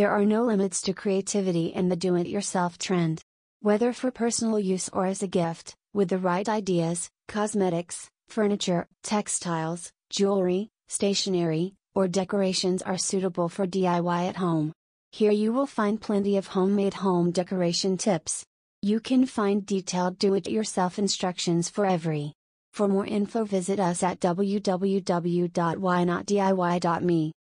There are no limits to creativity in the do it yourself trend. Whether for personal use or as a gift, with the right ideas, cosmetics, furniture, textiles, jewelry, stationery, or decorations are suitable for DIY at home. Here you will find plenty of homemade home decoration tips. You can find detailed do it yourself instructions for every. For more info, visit us at www.whynotdiy.me.